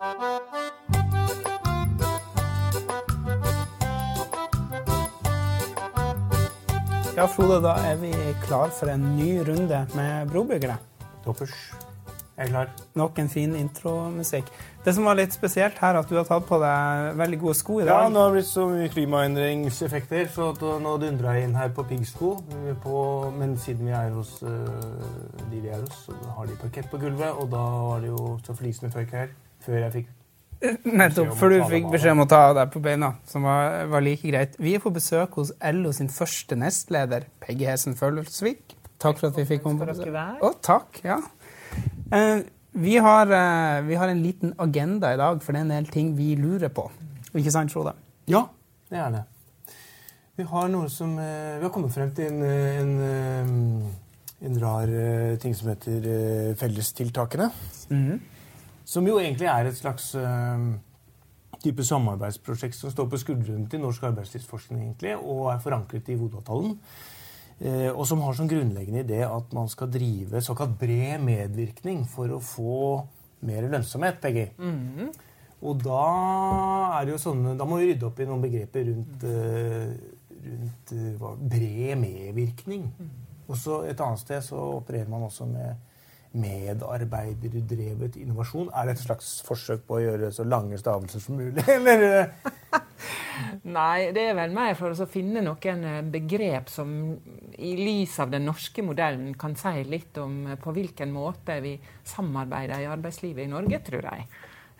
Ja, Frode, da er vi klar for en ny runde med Brobyggere. Toppers. Jeg er klar. Nok en fin intromusikk. Det som var litt spesielt her, at du har tatt på deg veldig gode sko i dag. Ja, nå har det blitt så mye klimaendringseffekter, så nå dundra jeg inn her på piggsko. Men siden vi er hos uh, de vi er hos, så har de parkett på gulvet, og da var det jo så flisende tørk her før jeg fikk Nettopp, for du fikk beskjed om å ta deg på beina, som var, var like greit. Vi er på besøk hos LO sin første nestleder, Peggy Hesen Følelsvik. Takk for at vi fikk komme på besøk. Å, takk, ja. Eh, vi, har, eh, vi har en liten agenda i dag, for det er en del ting vi lurer på. Ikke sant, Frode? Ja, det er det. Vi har noe som eh, Vi har kommet frem til en, eh, en, eh, en rar eh, ting som heter fellestiltakene. fellestiltakene. Mhm. Som jo egentlig er et slags eh, type samarbeidsprosjekt som står på skuldrene til norsk arbeidslivsforskning egentlig, og er forankret i hovedavtalen. Eh, og som har som grunnleggende idé at man skal drive såkalt bred medvirkning for å få mer lønnsomhet, Peggy. Og da er sånne, da må vi rydde opp i noen begreper rundt, eh, rundt hva, bred medvirkning. Og så et annet sted så opererer man også med medarbeiderdrevet innovasjon. Er det et slags forsøk på å gjøre så lange stavelser som mulig? Eller? Nei, det er vel mer for å finne noen eh, begrep som i lys av den norske modellen kan si litt om eh, på hvilken måte vi samarbeider i arbeidslivet i Norge, tror jeg.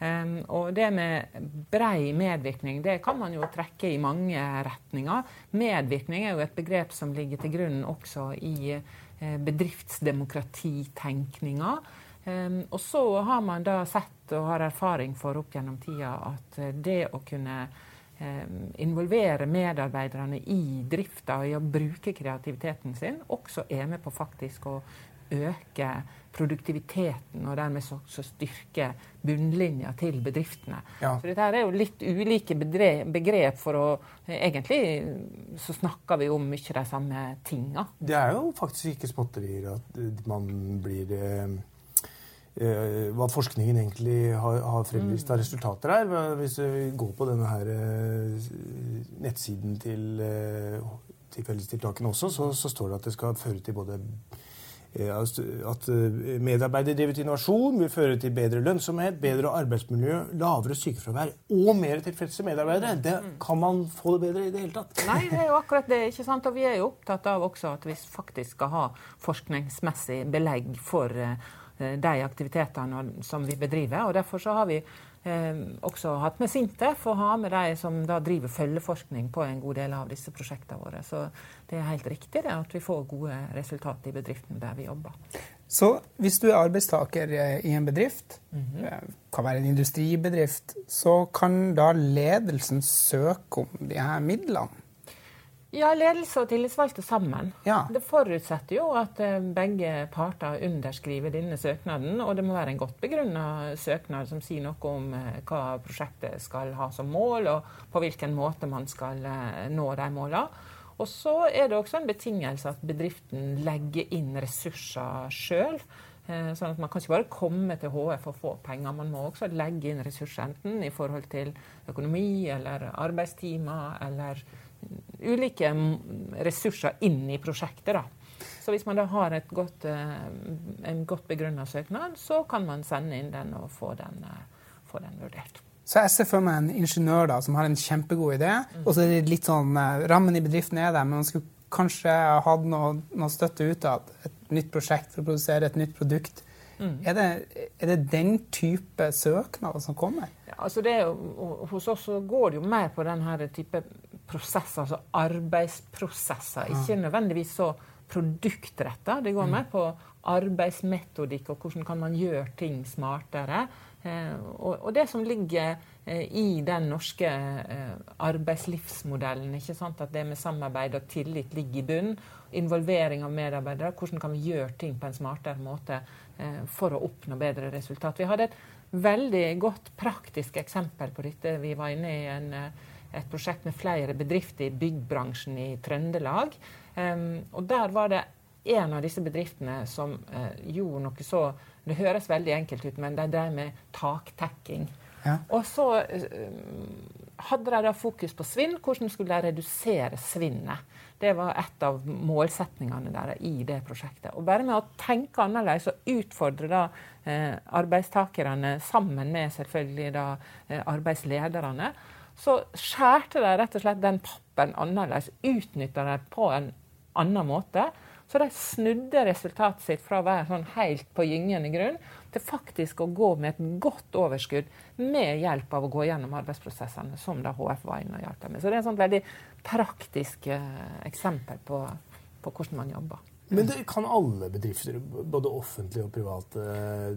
Um, og det med brei medvirkning det kan man jo trekke i mange retninger. Medvirkning er jo et begrep som ligger til grunn også i eh, bedriftsdemokratitenkninga. Um, og så har man da sett og har erfaring for opp gjennom tida at eh, det å kunne involvere medarbeiderne i drifta og i å bruke kreativiteten sin, også er med på faktisk å øke produktiviteten og dermed så, så styrke bunnlinja til bedriftene. Ja. Så dette er jo litt ulike begrep for å Egentlig så snakker vi om mye de samme tinga. Det er jo faktisk ikke småtterier at man blir eh, eh, Hva forskningen egentlig har, har fremvist av resultater her. Hvis vi går på denne her eh, nettsiden til, eh, til fellestiltakene også, så, så står det at det skal føre til både at eh, medarbeiderdrevet innovasjon vil føre til bedre lønnsomhet, bedre arbeidsmiljø, lavere sykefravær og mer tilfredse medarbeidere. Det, kan man få det bedre i det hele tatt? Nei, det er jo akkurat det. ikke sant? Og vi er jo opptatt av også at vi faktisk skal ha forskningsmessig belegg for eh, de aktivitetene som vi bedriver. og Derfor så har vi eh, også hatt med Sintef og har med de som da driver følgeforskning på en god del av disse prosjektene våre. Så det er helt riktig det at vi får gode resultater i bedriften der vi jobber. Så hvis du er arbeidstaker eh, i en bedrift, eh, kan være en industribedrift, så kan da ledelsen søke om de her midlene? Ja, ledelse og tillitsvalgte sammen. Ja. Det forutsetter jo at eh, begge parter underskriver denne søknaden, og det må være en godt begrunna søknad som sier noe om eh, hva prosjektet skal ha som mål, og på hvilken måte man skal eh, nå de målene. Og så er det også en betingelse at bedriften legger inn ressurser sjøl. Sånn at Man kan ikke bare komme til HF og få penger, man må også legge inn ressurser enten i forhold til økonomi eller arbeidstimer eller ulike mm, ressurser inn i prosjektet. da. Så hvis man da har godt, eh, en godt begrunna søknad, så kan man sende inn den og få den, eh, få den vurdert. Så jeg ser for meg en ingeniør da, som har en kjempegod idé, og så er det litt sånn eh, Rammen i bedriften er der, men man skulle kanskje hatt noe, noe støtte ut av et nytt prosjekt for å produsere et nytt produkt. Er, det, er det den type søknader som kommer? Ja, altså det er jo, hos oss så går det jo mer på den type prosesser, altså arbeidsprosesser. Ikke nødvendigvis så produktretta. Det går mer på arbeidsmetodikk og hvordan kan man gjøre ting smartere. Eh, og, det som ligger eh, i den norske eh, arbeidslivsmodellen, ikke sant? at det med samarbeid og tillit ligger i bunn. Involvering av medarbeidere. Hvordan kan vi gjøre ting på en smartere måte for å oppnå bedre resultat. Vi hadde et veldig godt praktisk eksempel på dette. Vi var inne i en, et prosjekt med flere bedrifter i byggbransjen i Trøndelag. Um, og der var det en av disse bedriftene som uh, gjorde noe så Det høres veldig enkelt ut, men de drev med taktekking. Ja. Og så eh, hadde de da fokus på svinn. Hvordan skulle de redusere svinnet? Det var et av målsetningene deres i det prosjektet. Og bare med å tenke annerledes og utfordre da eh, arbeidstakerne sammen med selvfølgelig da eh, arbeidslederne, så skjærte de rett og slett den pappen annerledes. Utnytta den på en annen måte. Så de snudde resultatet sitt fra å være sånn helt på gyngende grunn til faktisk å gå med et godt overskudd med hjelp av å gå gjennom arbeidsprosessene, som da HF var inne og hjalp med. Så det er et veldig praktisk eh, eksempel på, på hvordan man jobber. Men det, kan alle bedrifter, både offentlige og private,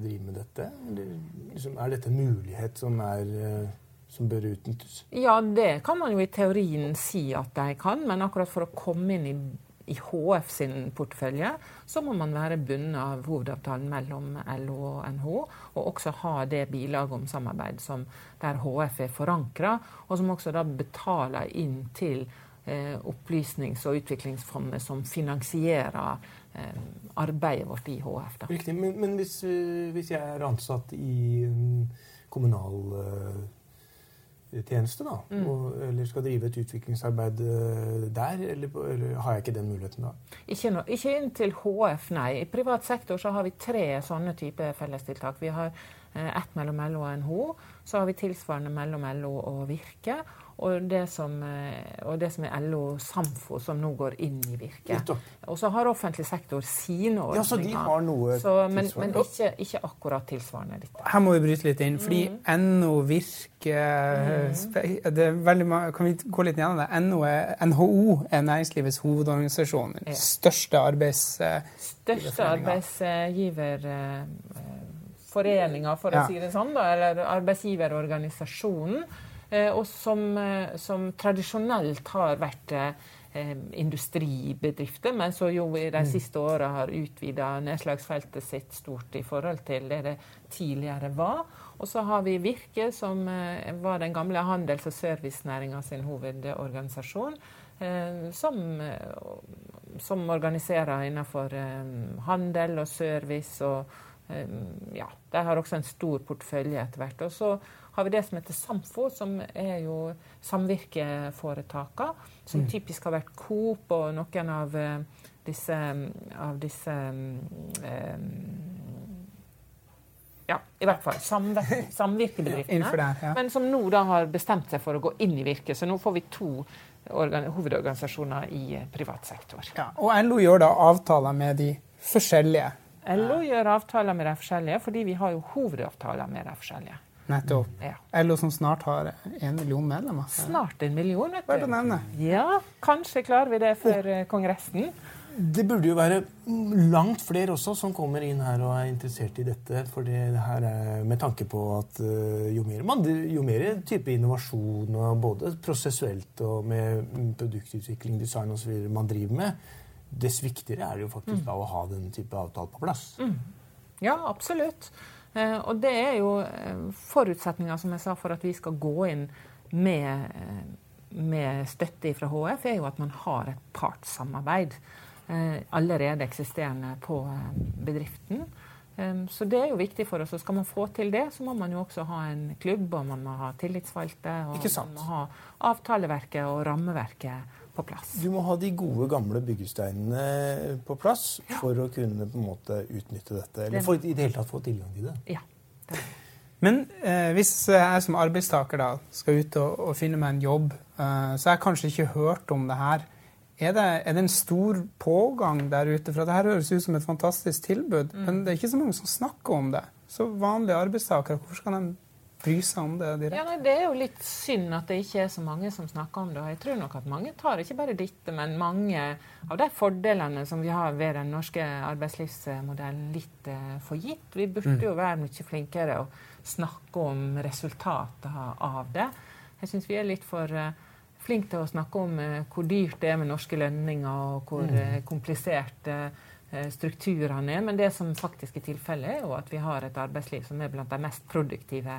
drive med dette? Eller, liksom, er dette en mulighet som, er, eh, som bør utnyttes? Ja, det kan man jo i teorien si at de kan, men akkurat for å komme inn i i HF sin portefølje, så må man være bundet av hovedavtalen mellom LO og NH, og også ha det bilaget om samarbeid som der HF er forankra, og som også da betaler inn til eh, Opplysnings- og utviklingsfondet, som finansierer eh, arbeidet vårt i HF. Da. Riktig, Men, men hvis, hvis, jeg er ansatt i en kommunal eh, tjeneste, da, mm. og, eller skal drive et utviklingsarbeid eh, der, eller, eller, har jeg ikke den muligheten da? Ikke, no, ikke inntil HF, nei. I privat sektor så har vi tre sånne typer fellestiltak. Vi har eh, ett mellom LO og NHO. Så har vi tilsvarende mellom LO og Virke og det, som, eh, og det som er LO Samfo, som nå går inn i Virke. Og så har offentlig sektor sine ordninger. Ja, så de har noe så, men, men ikke, ikke, akkurat tilsvarende dette. Her må vi bryte litt inn, fordi mm. NO Virke mm. det er veldig, Kan vi gå litt gjennom det? NO er, NHO er næringslivets hovedorganisasjon. Den største arbeids... Største arbeidsgiver foreninga, for å si det sånn, da, eller arbeidsgiverorganisasjonen. Eh, og som, eh, som tradisjonelt har vært eh, industribedrifter, men som jo i de mm. siste åra har utvida nedslagsfeltet sitt stort i forhold til det det tidligere var. Og så har vi Virke, som var den gamle handels- og servicenæringa sin hovedorganisasjon. Som, som, organiserer innenfor handel og service. og ja, De har også en stor portefølje etter hvert. Og så har vi det som heter Samfo, som er jo samvirkeforetakene. Som mm. typisk har vært Coop og noen av uh, disse, av disse um, ja, i hvert fall samvirke, samvirkebedriftene. Ja. Men som nå da har bestemt seg for å gå inn i Virke. Så nå får vi to hovedorganisasjoner i eh, privat sektor. Ja, og LO gjør da avtaler med de forskjellige? LO gjør avtaler med de forskjellige, fordi vi har jo hovedavtaler med de forskjellige. Nettopp. Ja. LO som snart har en million medlemmer. Snart en million, vet du. nevne. Ja, kanskje klarer vi det før oh. kongressen. Det burde jo være langt flere også som kommer inn her og er interessert i dette. For det her er med tanke på at uh, jo mer, man, jo mer type innovasjon, både prosessuelt og med produktutvikling, design osv. man driver med, dess viktigere er det jo faktisk mm. da å ha den type avtale på plass. Mm. Ja, absolutt. Eh, og det er jo forutsetninga, forutsetninger som jeg sa, for at vi skal gå inn med, eh, med støtte fra HF, er jo at man har et partssamarbeid allerede eksisterende på bedriften. Så det er jo viktig for oss. Og skal man få til det, så må man jo også ha en klubb, og man må ha tillitsvalgte, og man må ha avtaleverket og rammeverket på plass. Du må ha de gode, gamle byggesteinene på plass ja. for å kunne på en måte utnytte dette. Eller for, i det hele tatt få tilgang til det. Ja. det. Men eh, hvis jeg som arbeidstaker da skal ut og, og finne meg en jobb, eh, så har jeg kanskje ikke hørt om det her. Er det, er det en stor pågang der ute? For det her høres ut som et fantastisk tilbud, mm. men det er ikke så mange som snakker om det. Så vanlige arbeidstakere, hvorfor skal de bry seg om det direkte? Ja, nei, det er jo litt synd at det ikke er så mange som snakker om det. og Jeg tror nok at mange tar ikke bare dette, men mange av de fordelene som vi har ved den norske arbeidslivsmodellen, litt uh, for gitt. Vi burde mm. jo være mye flinkere å snakke om resultatet av det. Jeg syns vi er litt for uh, flinke til å snakke om uh, hvor dyrt det er med norske lønninger, og hvor mm. komplisert strukturene er. Men det som faktisk er tilfellet, er jo at vi har et arbeidsliv som er blant de mest produktive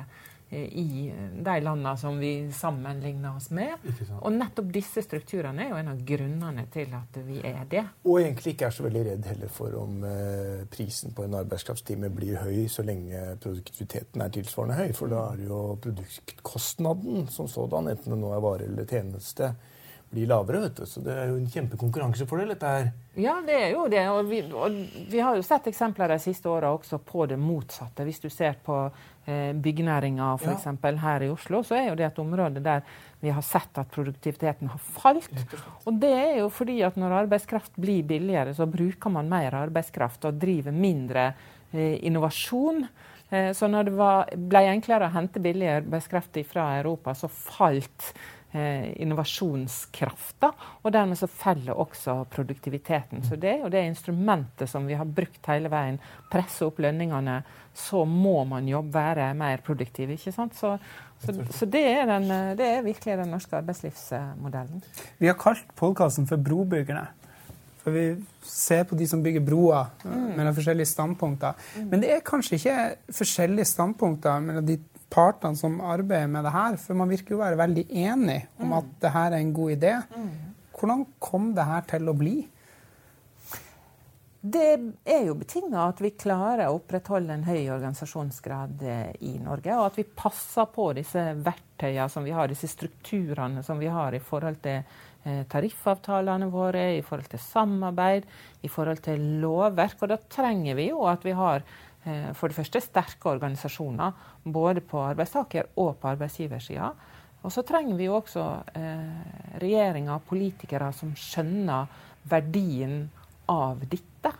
i de landene som vi sammenligner oss med. Og nettopp disse strukturene er jo en av grunnene til at vi er det. Og egentlig ikke er så veldig redd heller for om eh, prisen på en arbeidskraftstime blir høy så lenge produktiviteten er tilsvarende høy. For da er det jo produktkostnaden som sådan, enten det nå er vare eller tjeneste, blir lavere. vet du. Så det er jo en kjempekonkurransefordel, dette her. Ja, det er jo det. Og vi, og vi har jo sett eksempler de siste åra også på det motsatte. Hvis du ser på eh, byggenæringa f.eks. Ja. her i Oslo, så er jo det et område der vi har sett at produktiviteten har falt. Og det er jo fordi at når arbeidskraft blir billigere, så bruker man mer arbeidskraft og driver mindre eh, innovasjon. Eh, så når det var, ble enklere å hente billig arbeidskraft fra Europa, så falt innovasjonskrafta. Og dermed så faller også produktiviteten. Så det er jo det instrumentet som vi har brukt hele veien. Presse opp lønningene. Så må man jobbe, være mer produktiv. ikke sant? Så, så, så det, er den, det, er virkelig den norske arbeidslivsmodellen. Vi har kalt podkasten for Brobyggerne. For vi ser på de som bygger broer mm. mellom forskjellige standpunkter. Mm. Men det er kanskje ikke forskjellige standpunkter mellom de partene som arbeider med det her? For man virker jo å være veldig enig om mm. at det her er en god idé. Mm. Hvordan kom det her til å bli? Det er jo betinga at vi klarer å opprettholde en høy organisasjonsgrad eh, i Norge. Og at vi passer på disse verktøyene som vi har, disse strukturene som vi har i forhold til eh, tariffavtalene våre, i forhold til samarbeid, i forhold til lovverk. Og da trenger vi jo at vi har for det første sterke organisasjoner, både på arbeidstaker- og på arbeidsgiversida. Og så trenger vi jo også eh, regjeringer og politikere som skjønner verdien av dette.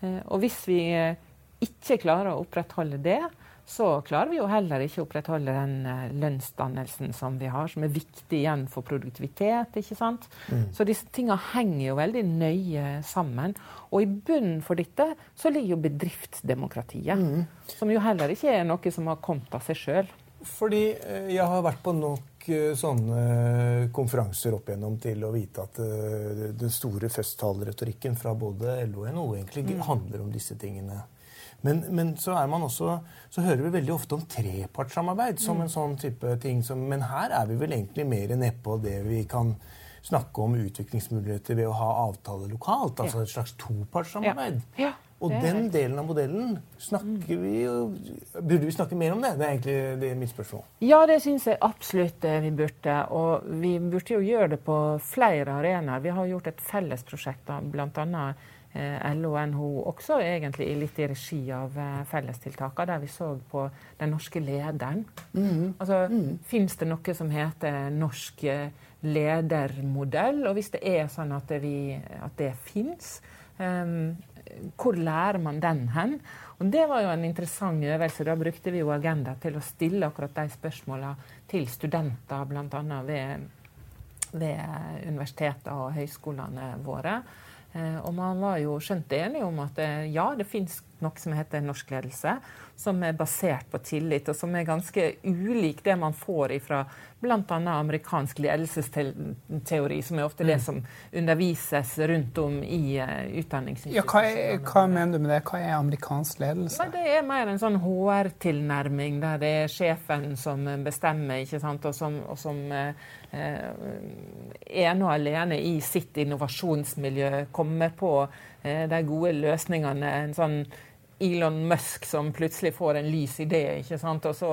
Eh, og hvis vi eh, ikke klarer å opprettholde det, så klarer vi jo heller ikke å opprettholde den uh, lønnsdannelsen som vi har, som er viktig igjen for produktivitet. ikke sant? Mm. Så disse tingene henger jo veldig nøye sammen. Og i bunnen for dette så ligger jo bedriftsdemokratiet. Mm. Som jo heller ikke er noe som har kommet av seg sjøl. Fordi eh, jeg har vært på nok eh, sånne konferanser opp igjennom til å vite at den store festtaleretorikken fra både LO og NHO egentlig mm. handler om disse tingene. Men, men, så man også, så hører vi veldig ofte om trepartssamarbeid som en sånn type ting. Som, men her er vi vel egentlig mer nedpå det vi kan snakke om utviklingsmuligheter ved å ha avtale lokalt. Altså et slags topartssamarbeid. Ja. Ja. Og den delen av modellen snakker vi jo Burde vi snakke mer om det? Det er egentlig det er mitt spørsmål. Ja, det syns jeg absolutt vi burde. Og vi burde jo gjøre det på flere arenaer. Vi har gjort et fellesprosjekt, bl.a. Eh, LO og NHO også egentlig litt i regi av eh, fellestiltakene, der vi så på den norske lederen. Mm. Altså, mm. Fins det noe som heter norsk eh, ledermodell? Og hvis det er sånn at, vi, at det fins, um, hvor lærer man den hen? Og Det var jo en interessant øvelse. Da brukte vi jo Agenda til å stille akkurat de spørsmåla til studenter, bl.a. Ved, ved universitetene og høyskolene våre. Eh, og man var jo skjønt enige om at eh, ja, det fins noe som heter norsk ledelse, som er basert på tillit, og som er ganske ulik det man får fra bl.a. amerikansk ledelsesteori, som er ofte det mm. som undervises rundt om i utdanningsinstitusjonene. Ja, hva, hva, mener du med det? Hva er amerikansk ledelse? Nei, det er mer en sånn HR-tilnærming, der det er sjefen som bestemmer, ikke sant? og som, og som eh, ene og alene i sitt innovasjonsmiljø kommer på de gode løsningene. en sånn Elon Musk som plutselig får en lys idé, ikke sant? og så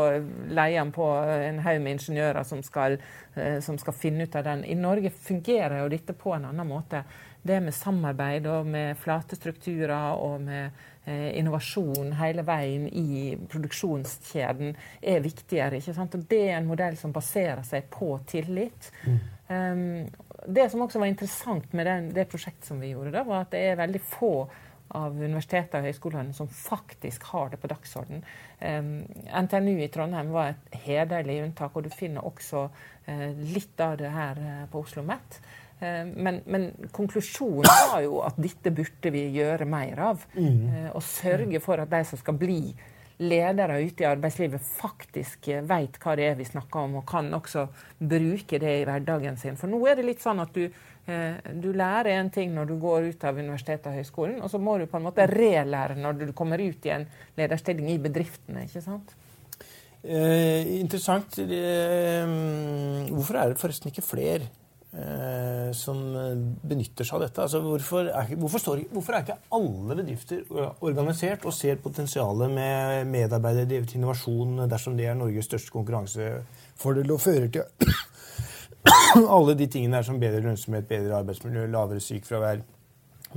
leier han på en haug med ingeniører som skal, eh, som skal, finne ut av den. I Norge fungerer jo dette på en annen måte. Det med samarbeid og med flate strukturer og med eh, innovasjon hele veien i produksjonskjeden er viktigere. ikke sant? Og det er en modell som baserer seg på tillit. Mm. Um, det som også var interessant med den, det prosjektet som vi gjorde, da, var at det er veldig få av universitetene og høyskolene som faktisk har det på dagsorden. Um, NTNU i Trondheim var et hederlig unntak, og du finner også uh, litt av det her uh, på Oslo OsloMet. Men, men, konklusjonen var jo at dette burde vi gjøre mer av. Mm. og sørge for at de som skal bli ledere ute i arbeidslivet faktisk vet hva det er vi snakker om, og kan også bruke det i hverdagen sin. For nå er det litt sånn at du Eh, du lærer en ting når du går ut av universitetet og høyskolen, og så må du på en måte relære når du kommer ut i en lederstilling i bedriftene. ikke sant? Eh, interessant. Eh, hvorfor er det forresten ikke flere eh, som benytter seg av dette? Altså, hvorfor, er, hvorfor, står, hvorfor, er, ikke alle bedrifter organisert og ser potensialet med medarbeiderdrevet innovasjon dersom det er Norges største konkurransefordel og fører til alle de tingene der som bedre lønnsomhet, bedre arbeidsmiljø, lavere sykefravær,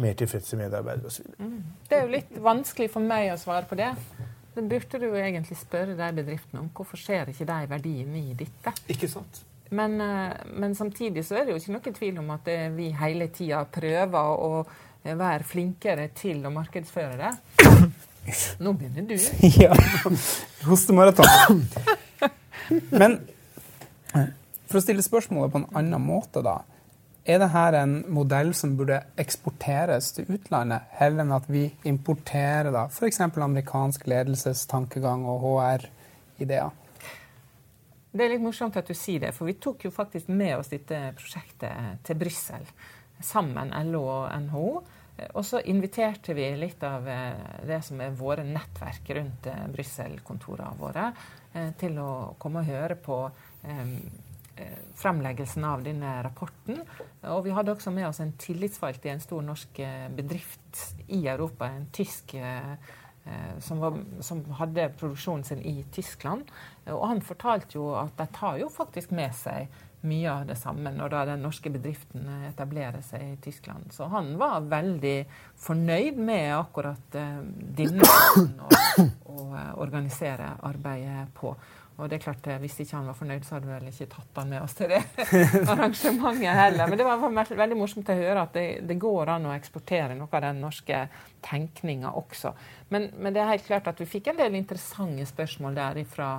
mer tilfredse medarbeidere osv.? Mm. Det er jo litt vanskelig for meg å svare på det. Det burde du jo egentlig spørre de bedriftene om. Hvorfor ser ikke de verdien i dette? Ikke sant? Men, eh, men, samtidig så er det jo ikke noe tvil om at vi hele tida prøver å være flinkere til å markedsføre det. Nå begynner du. ja. Hostemaraton. Men for å stille spørsmålet på en annen måte, da. Er dette en modell som burde eksporteres til utlandet, heller enn at vi importerer da, f.eks. amerikansk ledelsestankegang og HR-ideer? Det er litt morsomt at du sier det, for vi tok jo faktisk med oss dette prosjektet til Brussel sammen, LO og NHO. Og så inviterte vi litt av eh, det som er våre nettverk rundt eh, Brussel-kontorene våre, eh, til å komme og høre på Eh, fremleggelsen av denne rapporten. Og vi hadde også med oss en tillitsvalgt i en stor norsk eh, bedrift i Europa, en tysk eh, som, var, som, hadde produksjonen sin i Tyskland. Og han fortalte jo at de tar jo faktisk med seg mye av det samme når da den norske bedriften etablerer seg i Tyskland. Så han var veldig fornøyd med akkurat uh, denne måten å, å organisere arbeidet på. Og det er klart, eh, Hvis ikke han var fornøyd, så hadde vi vel ikke tatt han med oss til det arrangementet heller. Men det var veldig morsomt å høre at det, det går an å eksportere noe av den norske tenkninga også. Men, men, det er helt klart at vi fikk en del interessante spørsmål der fra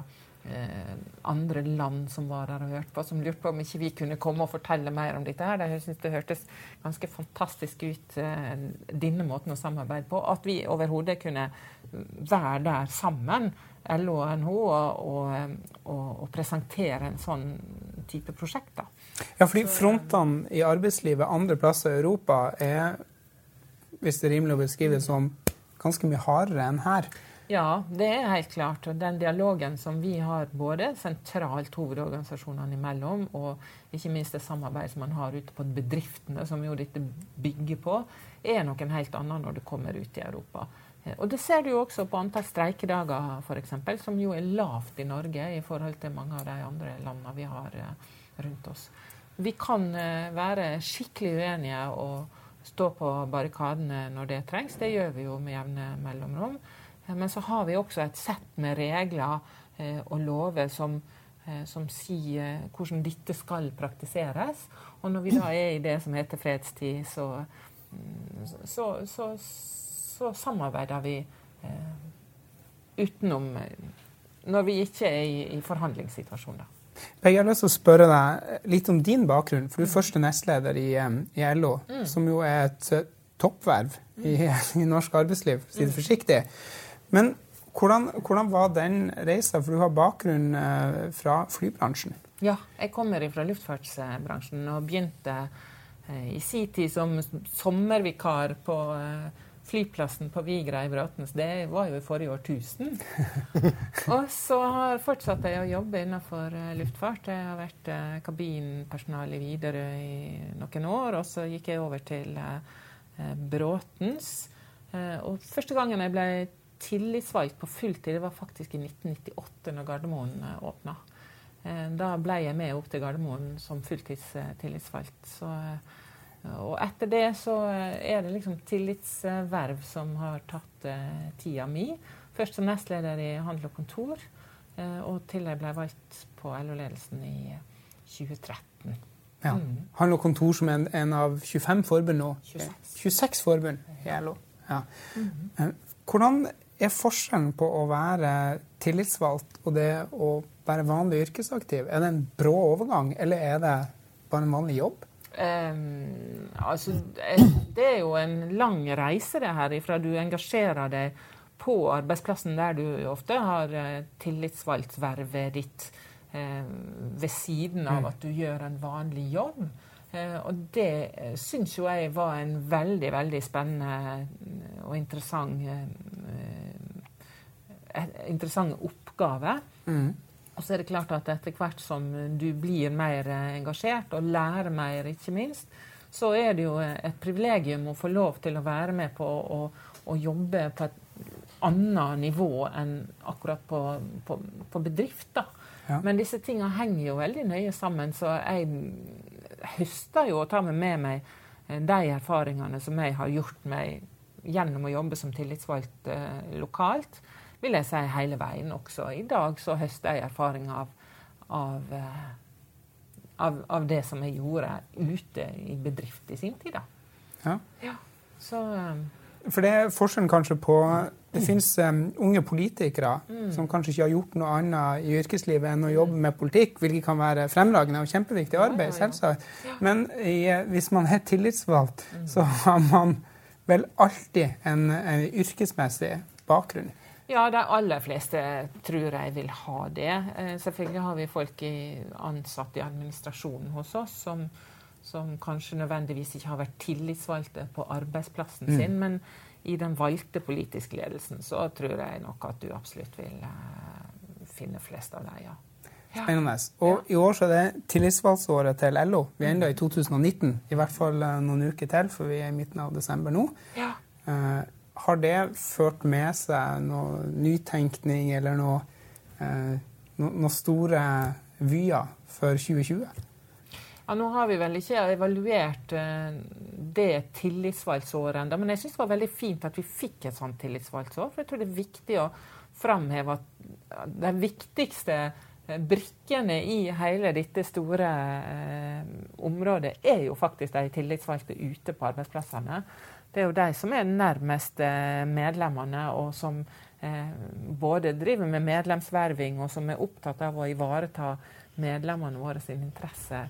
eh, andre land som var der og hørte på, som lurte på om ikke vi kunne komme og fortelle mer om dette. her. De synes Det hørtes ganske fantastisk ut, eh, denne måten å samarbeide på. At vi overhodet kunne være der sammen LO og NHO å presentere en sånn type prosjekt. Da. Ja, fordi frontene i arbeidslivet andre plasser i Europa er, hvis det er rimelig å beskrive som, ganske mye hardere enn her. Ja, det er helt klart. Og den dialogen som vi har både sentralt hovedorganisasjonene imellom, og ikke minst det samarbeidet som man har ute på bedriftene, som jo dette bygger på, er noe helt annet når det kommer ut i Europa. Eh, og Det ser du jo også på antall streikedager, f.eks., som jo er lavt i Norge i forhold til mange av de andre landene vi har eh, rundt oss. Vi kan eh, være skikkelig uenige og stå på barrikadene når det trengs. Det gjør vi jo med jevne mellomrom. Men så har vi også et sett med regler og lover som, som sier hvordan dette skal praktiseres. Og når vi da er i det som heter fredstid, så, mm, så, så så samarbeider vi eh, utenom eh, Når vi ikke er i, i forhandlingssituasjoner. Jeg har lyst til å spørre deg litt om din bakgrunn. for Du er første nestleder i, eh, i LO, mm. som jo er et toppverv i, i, norsk arbeidsliv, for å si det mm. forsiktig. Men hvordan, hvordan var den reisa? For du har bakgrunn fra flybransjen. Ja, jeg kommer fra luftfartsbransjen og begynte i sin tid som sommervikar på flyplassen på Vigra i Bråtens, det var jo i forrige årtusen. og så har fortsatt jeg å jobbe innenfor uh, luftfart. Jeg har vært uh, kabinpersonale i Widerøe i noen år, og så gikk jeg over til uh, Bråtens. og første gangen jeg ble tillitsvalgt på fulltid, det var faktisk i 1998, når Gardermoen åpna. da ble jeg med opp til Gardermoen som fulltidstillitsvalgt. Så og etter det så eh, er det liksom tillitsverv som har tatt uh, tida mi. Først som nestleder i Handel og Kontor, uh, og til jeg ble valgt på LO-ledelsen i 2013. Ja. Mm. Handel og Kontor som er en, en, av 25 forbund nå. 26, 26 forbund i LO. Ja. Mm -hmm. Hvordan er forskjellen på å være tillitsvalgt og det å være vanlig yrkesaktiv? Er det en brå overgang, eller er det bare en vanlig jobb? Um, altså, eh, det er jo en lang reise, det her, ifra du engasjerer deg på arbeidsplassen der du ofte har uh, tillitsvalgtvervet ditt um, ved siden av mm. at du gjør en vanlig jobb. Uh, og det uh, syns jo jeg var en veldig, veldig spennende og interessant interessant oppgave. Mm. Og så er det klart at etter hvert som du blir mer engasjert, og lærer mer, ikke minst, så er det jo et privilegium å få lov til å være med på å, å jobbe på et annet nivå enn akkurat på, på, på bedrift. da. Ja. Men disse tingene henger jo veldig nøye sammen, så jeg høster jo og tar med meg de erfaringene som jeg har gjort meg gjennom å jobbe som tillitsvalgt eh, lokalt, vil jeg si hele veien også. I dag så høster jeg erfaring av, av, eh, av, av, det som jeg gjorde ute i bedrift i sin tid. Da. Ja. ja. Så, um, For det er forskjellen kanskje på Det finnes um, unge politikere mm. som kanskje ikke har gjort noe annet i yrkeslivet enn å jobbe med politikk, hvilket kan være fremragende og kjempeviktig arbeid, selvsagt. Men i, hvis man er tillitsvalgt, mm. så har man vel alltid en, en yrkesmessig bakgrunn. Ja, de aller fleste tror jeg vil ha det. Eh, selvfølgelig har vi folk i, ansatt i administrasjonen hos oss som, som, kanskje nødvendigvis ikke har vært tillitsvalgte på arbeidsplassen mm. sin. Men i den valgte politiske ledelsen så tror jeg nok at du absolutt vil uh, finne flest av dem, ja. Spennende. Og i år så er det tillitsvalgsåret til LO. Vi er ennå i 2019, i hvert fall eh, noen uker til, for vi er i midten av desember nå. Ja. Har det ført med seg noe nytenkning eller noe, eh, no, noe store vyer for 2020? Ja, nå har vi vel ikke evaluert eh, det tillitsvalgsåret ennå, men jeg syns det var veldig fint at vi fikk et sånt tillitsvalgsår. For jeg tror det er viktig å framheve at de viktigste Eh, brikkene i hele dette store eh, området er jo faktisk de tillitsvalgte ute på arbeidsplassene. Det er jo de som er nærmest eh, medlemmene, og som eh, både driver med medlemsverving, og som er opptatt av å ivareta medlemmene våre sin interesse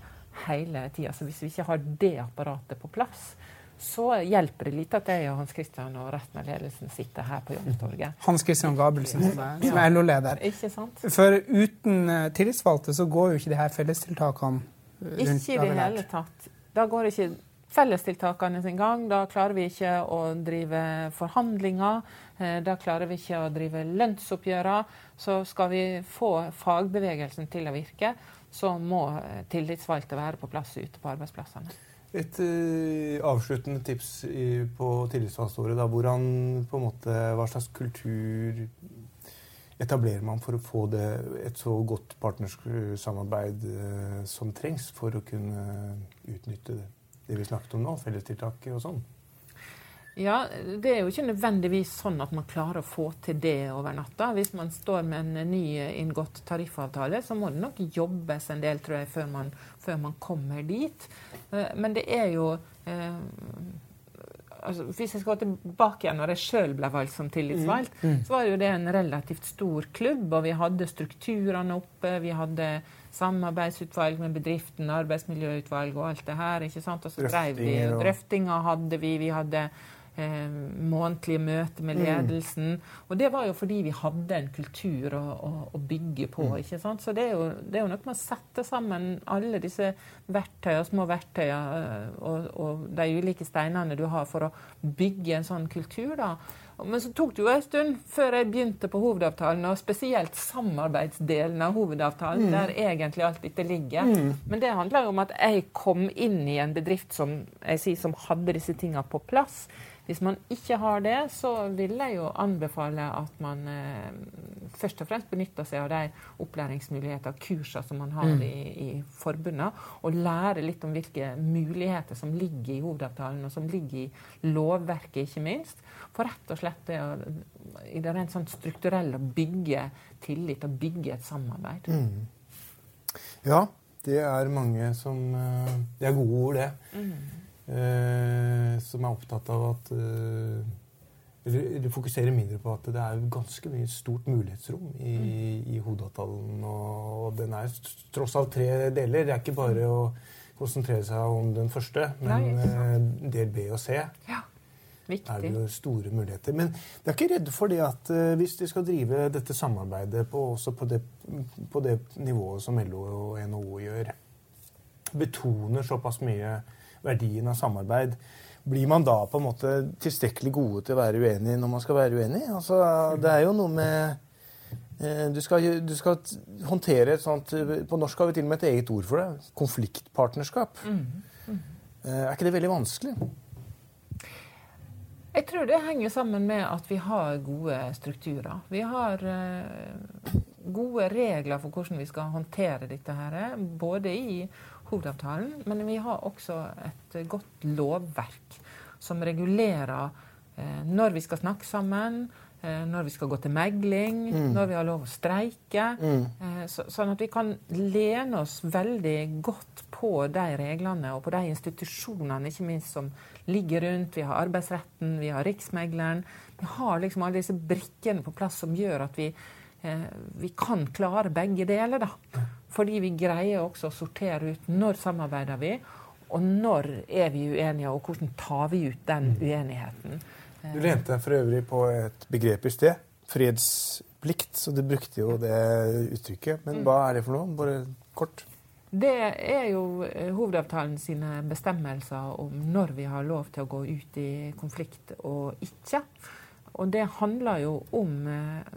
hele tida. Så hvis vi ikke har det apparatet på plass, så hjelper det lite at jeg og Hans Christian og resten av ledelsen sitter her på Youngstorget. Hans Christian Gabelsen, som er, er LO-leder. Ikke sant? For uten uh, tillitsvalgte så går jo ikke de her fellestiltakene rundt Ikke i det hele tatt. Da går ikke fellestiltakene sin gang. Da klarer vi ikke å drive forhandlinger. Eh, da klarer vi ikke å drive lønnsoppgjører. Så skal vi få fagbevegelsen til å virke, så må tillitsvalgte være på plass ute på arbeidsplassene. Et uh, avsluttende tips i, på tillitsvalgtåret. Hva slags kultur etablerer man for å få det, et så godt partnersamarbeid uh, som trengs for å kunne utnytte det, det vi snakket om nå, fellestiltak og sånn? Ja, Det er jo ikke nødvendigvis sånn at man klarer å få til det over natta. Hvis man står med en ny inngått tariffavtale, så må det nok jobbes en del tror jeg, før man, før man kommer dit. Eh, men det er jo eh, altså, Hvis jeg skal gå tilbake igjen når jeg sjøl ble valgt som tillitsvalgt, mm. Mm. så var jo det en relativt stor klubb, og vi hadde strukturene oppe. Vi hadde samarbeidsutvalg med bedriften, arbeidsmiljøutvalg og alt det her. ikke sant? Og så drev vi, drøftinger hadde vi. Vi hadde eh, månedlige møter med mm. ledelsen. Mm. Og det var jo fordi vi hadde en kultur å, å, å bygge på. Mm. ikke sant? Så det er, jo, det er, jo, noe med å sette sammen alle disse verktøyene, små verktøyene eh, og, og de ulike steinene du har for å bygge en sånn kultur. da. Men så tok det jo en stund før jeg begynte på hovedavtalen, og spesielt samarbeidsdelen av hovedavtalen, mm. der egentlig alt dette ligger. Mm. Men det handler jo om at jeg kom inn i en bedrift som, jeg sier, som hadde disse tingene på plass. Hvis man ikke har det, så vil jeg jo anbefale at man eh, først og fremst benytter seg av de opplæringsmuligheter og kurser som man har mm. i, i forbundet, og lære litt om hvilke muligheter som ligger i hovedavtalen, og som ligger i lovverket, ikke minst. For rett og slett det å, i det rent sånn strukturelle å bygge tillit og bygge et samarbeid. Mm. Ja, det er mange som eh, Det er gode ord, det. Mm eh, som er opptatt av at eh, Eller fokuserer mindre på at det er ganske mye stort mulighetsrom i, mm. i hodeavtalen. Og den er tross alt tre deler. Det er ikke bare å konsentrere seg om den første, men eh, del B og C. Ja. Viktig. er det store muligheter. Men jeg er ikke redd for det at uh, hvis de skal drive dette samarbeidet på, også på det, på det, nivået som LO og NHO gjør, betoner såpass mye verdien av samarbeid. Blir man da på en måte tilstrekkelig gode til å være uenig når man skal være uenig? Altså, det er jo noe med Eh, du skal, du skal håndtere et sånt På norsk har vi til og med et eget ord for det. Konfliktpartnerskap. Mm. Mm. Er ikke det veldig vanskelig? Jeg tror det henger sammen med at vi har gode strukturer. Vi har gode regler for hvordan vi skal håndtere dette her, både i hovedavtalen, men vi har også et godt lovverk som regulerer når vi skal snakke sammen, Eh, når vi skal gå til megling, mm. når vi har lov å streike. Mm. Eh, så, sånn at vi kan lene oss veldig godt på de reglene og på de institusjonene ikke minst som ligger rundt. Vi har arbeidsretten, vi har Riksmegleren. Vi har liksom alle disse brikkene på plass som gjør at vi, eh, vi kan klare begge deler. da. Fordi vi greier også å sortere ut når samarbeider vi, og når er vi uenige, og hvordan tar vi ut den mm. uenigheten. Du lente deg for øvrig på et begrep i sted. Fredsplikt. Så du brukte jo det uttrykket. Men hva er det for noe? Bare kort. Det er jo eh, hovedavtalen sine bestemmelser om når vi har lov til å gå ut i konflikt og ikke. Og det handler jo om eh,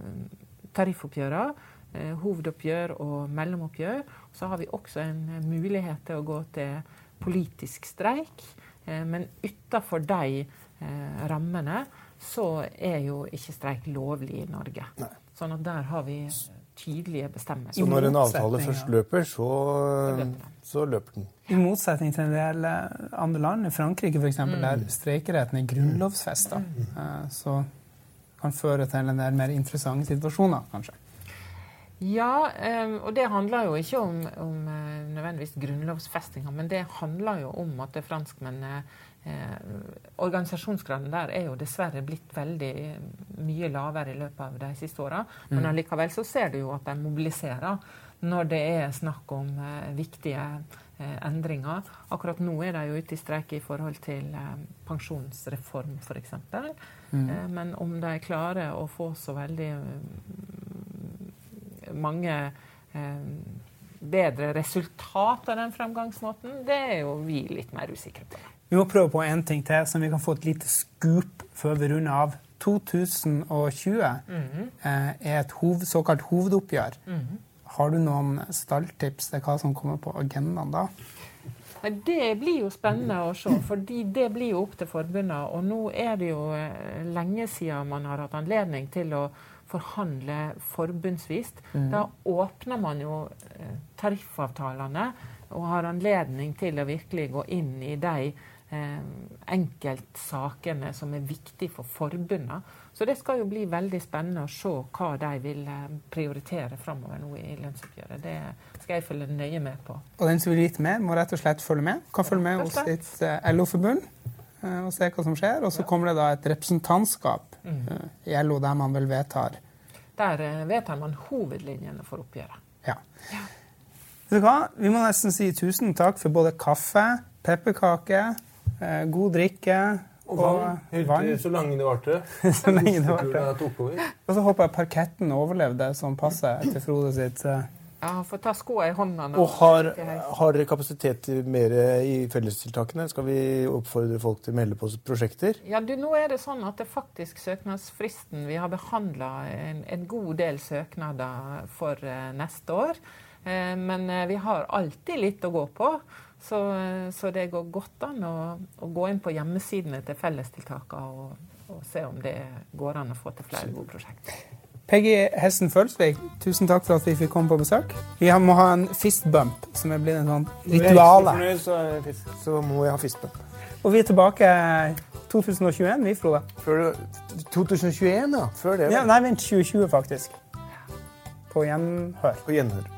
tariffoppgjørene, eh, hovedoppgjør og mellomoppgjør. Så har vi også en mulighet til å gå til politisk streik. Men utafor de eh, rammene, så er jo ikke streik lovlig i Norge. Nei. Sånn at der har vi tydelige bestemmelser. Så når en avtale først løper, så, så løper den? I motsetning til en del eh, andre land, i Frankrike f.eks., mm. der streikeretten er grunnlovfesta, mm. Eh, så kan føre til en del mer interessante situasjoner, kanskje. Ja, um, og det handler jo ikke om, om uh, nødvendigvis grunnlovfestinga, men det handler jo om at franskmennene Eh, organisasjonsgraden der er jo dessverre blitt veldig mye lavere i løpet av de siste åra. Men mm. allikevel så ser du jo at de mobiliserer når det er snakk om eh, viktige eh, endringer. Akkurat nå er de jo ute i streik i forhold til eh, pensjonsreform, f.eks. Mm. Eh, men om de klarer å få så veldig mange eh, bedre resultat av den fremgangsmåten, det er jo vi litt mer usikre på. Vi må prøve på en ting til, som vi kan få et lite skup før vi runder av. 2020 mm -hmm. er et hoved, såkalt hovedoppgjør. Mm -hmm. Har du noen stalltips til hva som kommer på agendaen da? Det blir jo spennende å se, fordi det blir jo opp til forbundene. Og nå er det jo eh, lenge siden man har hatt anledning til å forhandle forbundsvis. Mm. Da åpner man jo eh, tariffavtalene og har anledning til å virkelig gå inn i de eh, enkeltsakene som er viktige for forbundene. Så det skal jo bli veldig spennende å se hva de vil eh, prioritere framover nå i lønnsoppgjøret. Det skal jeg følge nøye med på. Og den som vil vite mer, må rett og slett følge med. Kan følge med hos sitt eh, LO-forbund og se hva som skjer. Og så kommer det da et representantskap mm. i LO der man vel vedtar Der vedtar man hovedlinjene for oppgjøret. Ja. ja. Vet du hva? Vi må nesten si tusen takk for både kaffe, pepperkaker Eh, god drikke. Og vann. Og vann. Så lenge det varte. så lenge det varte. Og så håper jeg parketten overlevde som passer til Frode sitt eh. Han får ta skoa i hånda nå. Og har, har dere kapasitet til mer i fellestiltakene? Skal vi oppfordre folk til å melde på prosjekter? Ja, du, nå er det sånn at det faktisk søknadsfristen Vi har behandla en, en, god del søknader for uh, neste år. Uh, men uh, vi har alltid litt å gå på. Så, så, det går godt an å, å, gå inn på hjemmesidene til fellestiltakene og, og, se om det går an å få til flere gode prosjekter. Peggy Hessen Følsvik, tusen takk for at vi fikk komme på besøk. Vi må ha en fistbump, som er blitt en sånn rituale. Så, så må vi ha fistbump. Og vi er tilbake 2021, vi, Frode. Før, 2021, ja. Før det. Ja, nei, vent. 2020, faktisk. På gjenhør. På gjenhør.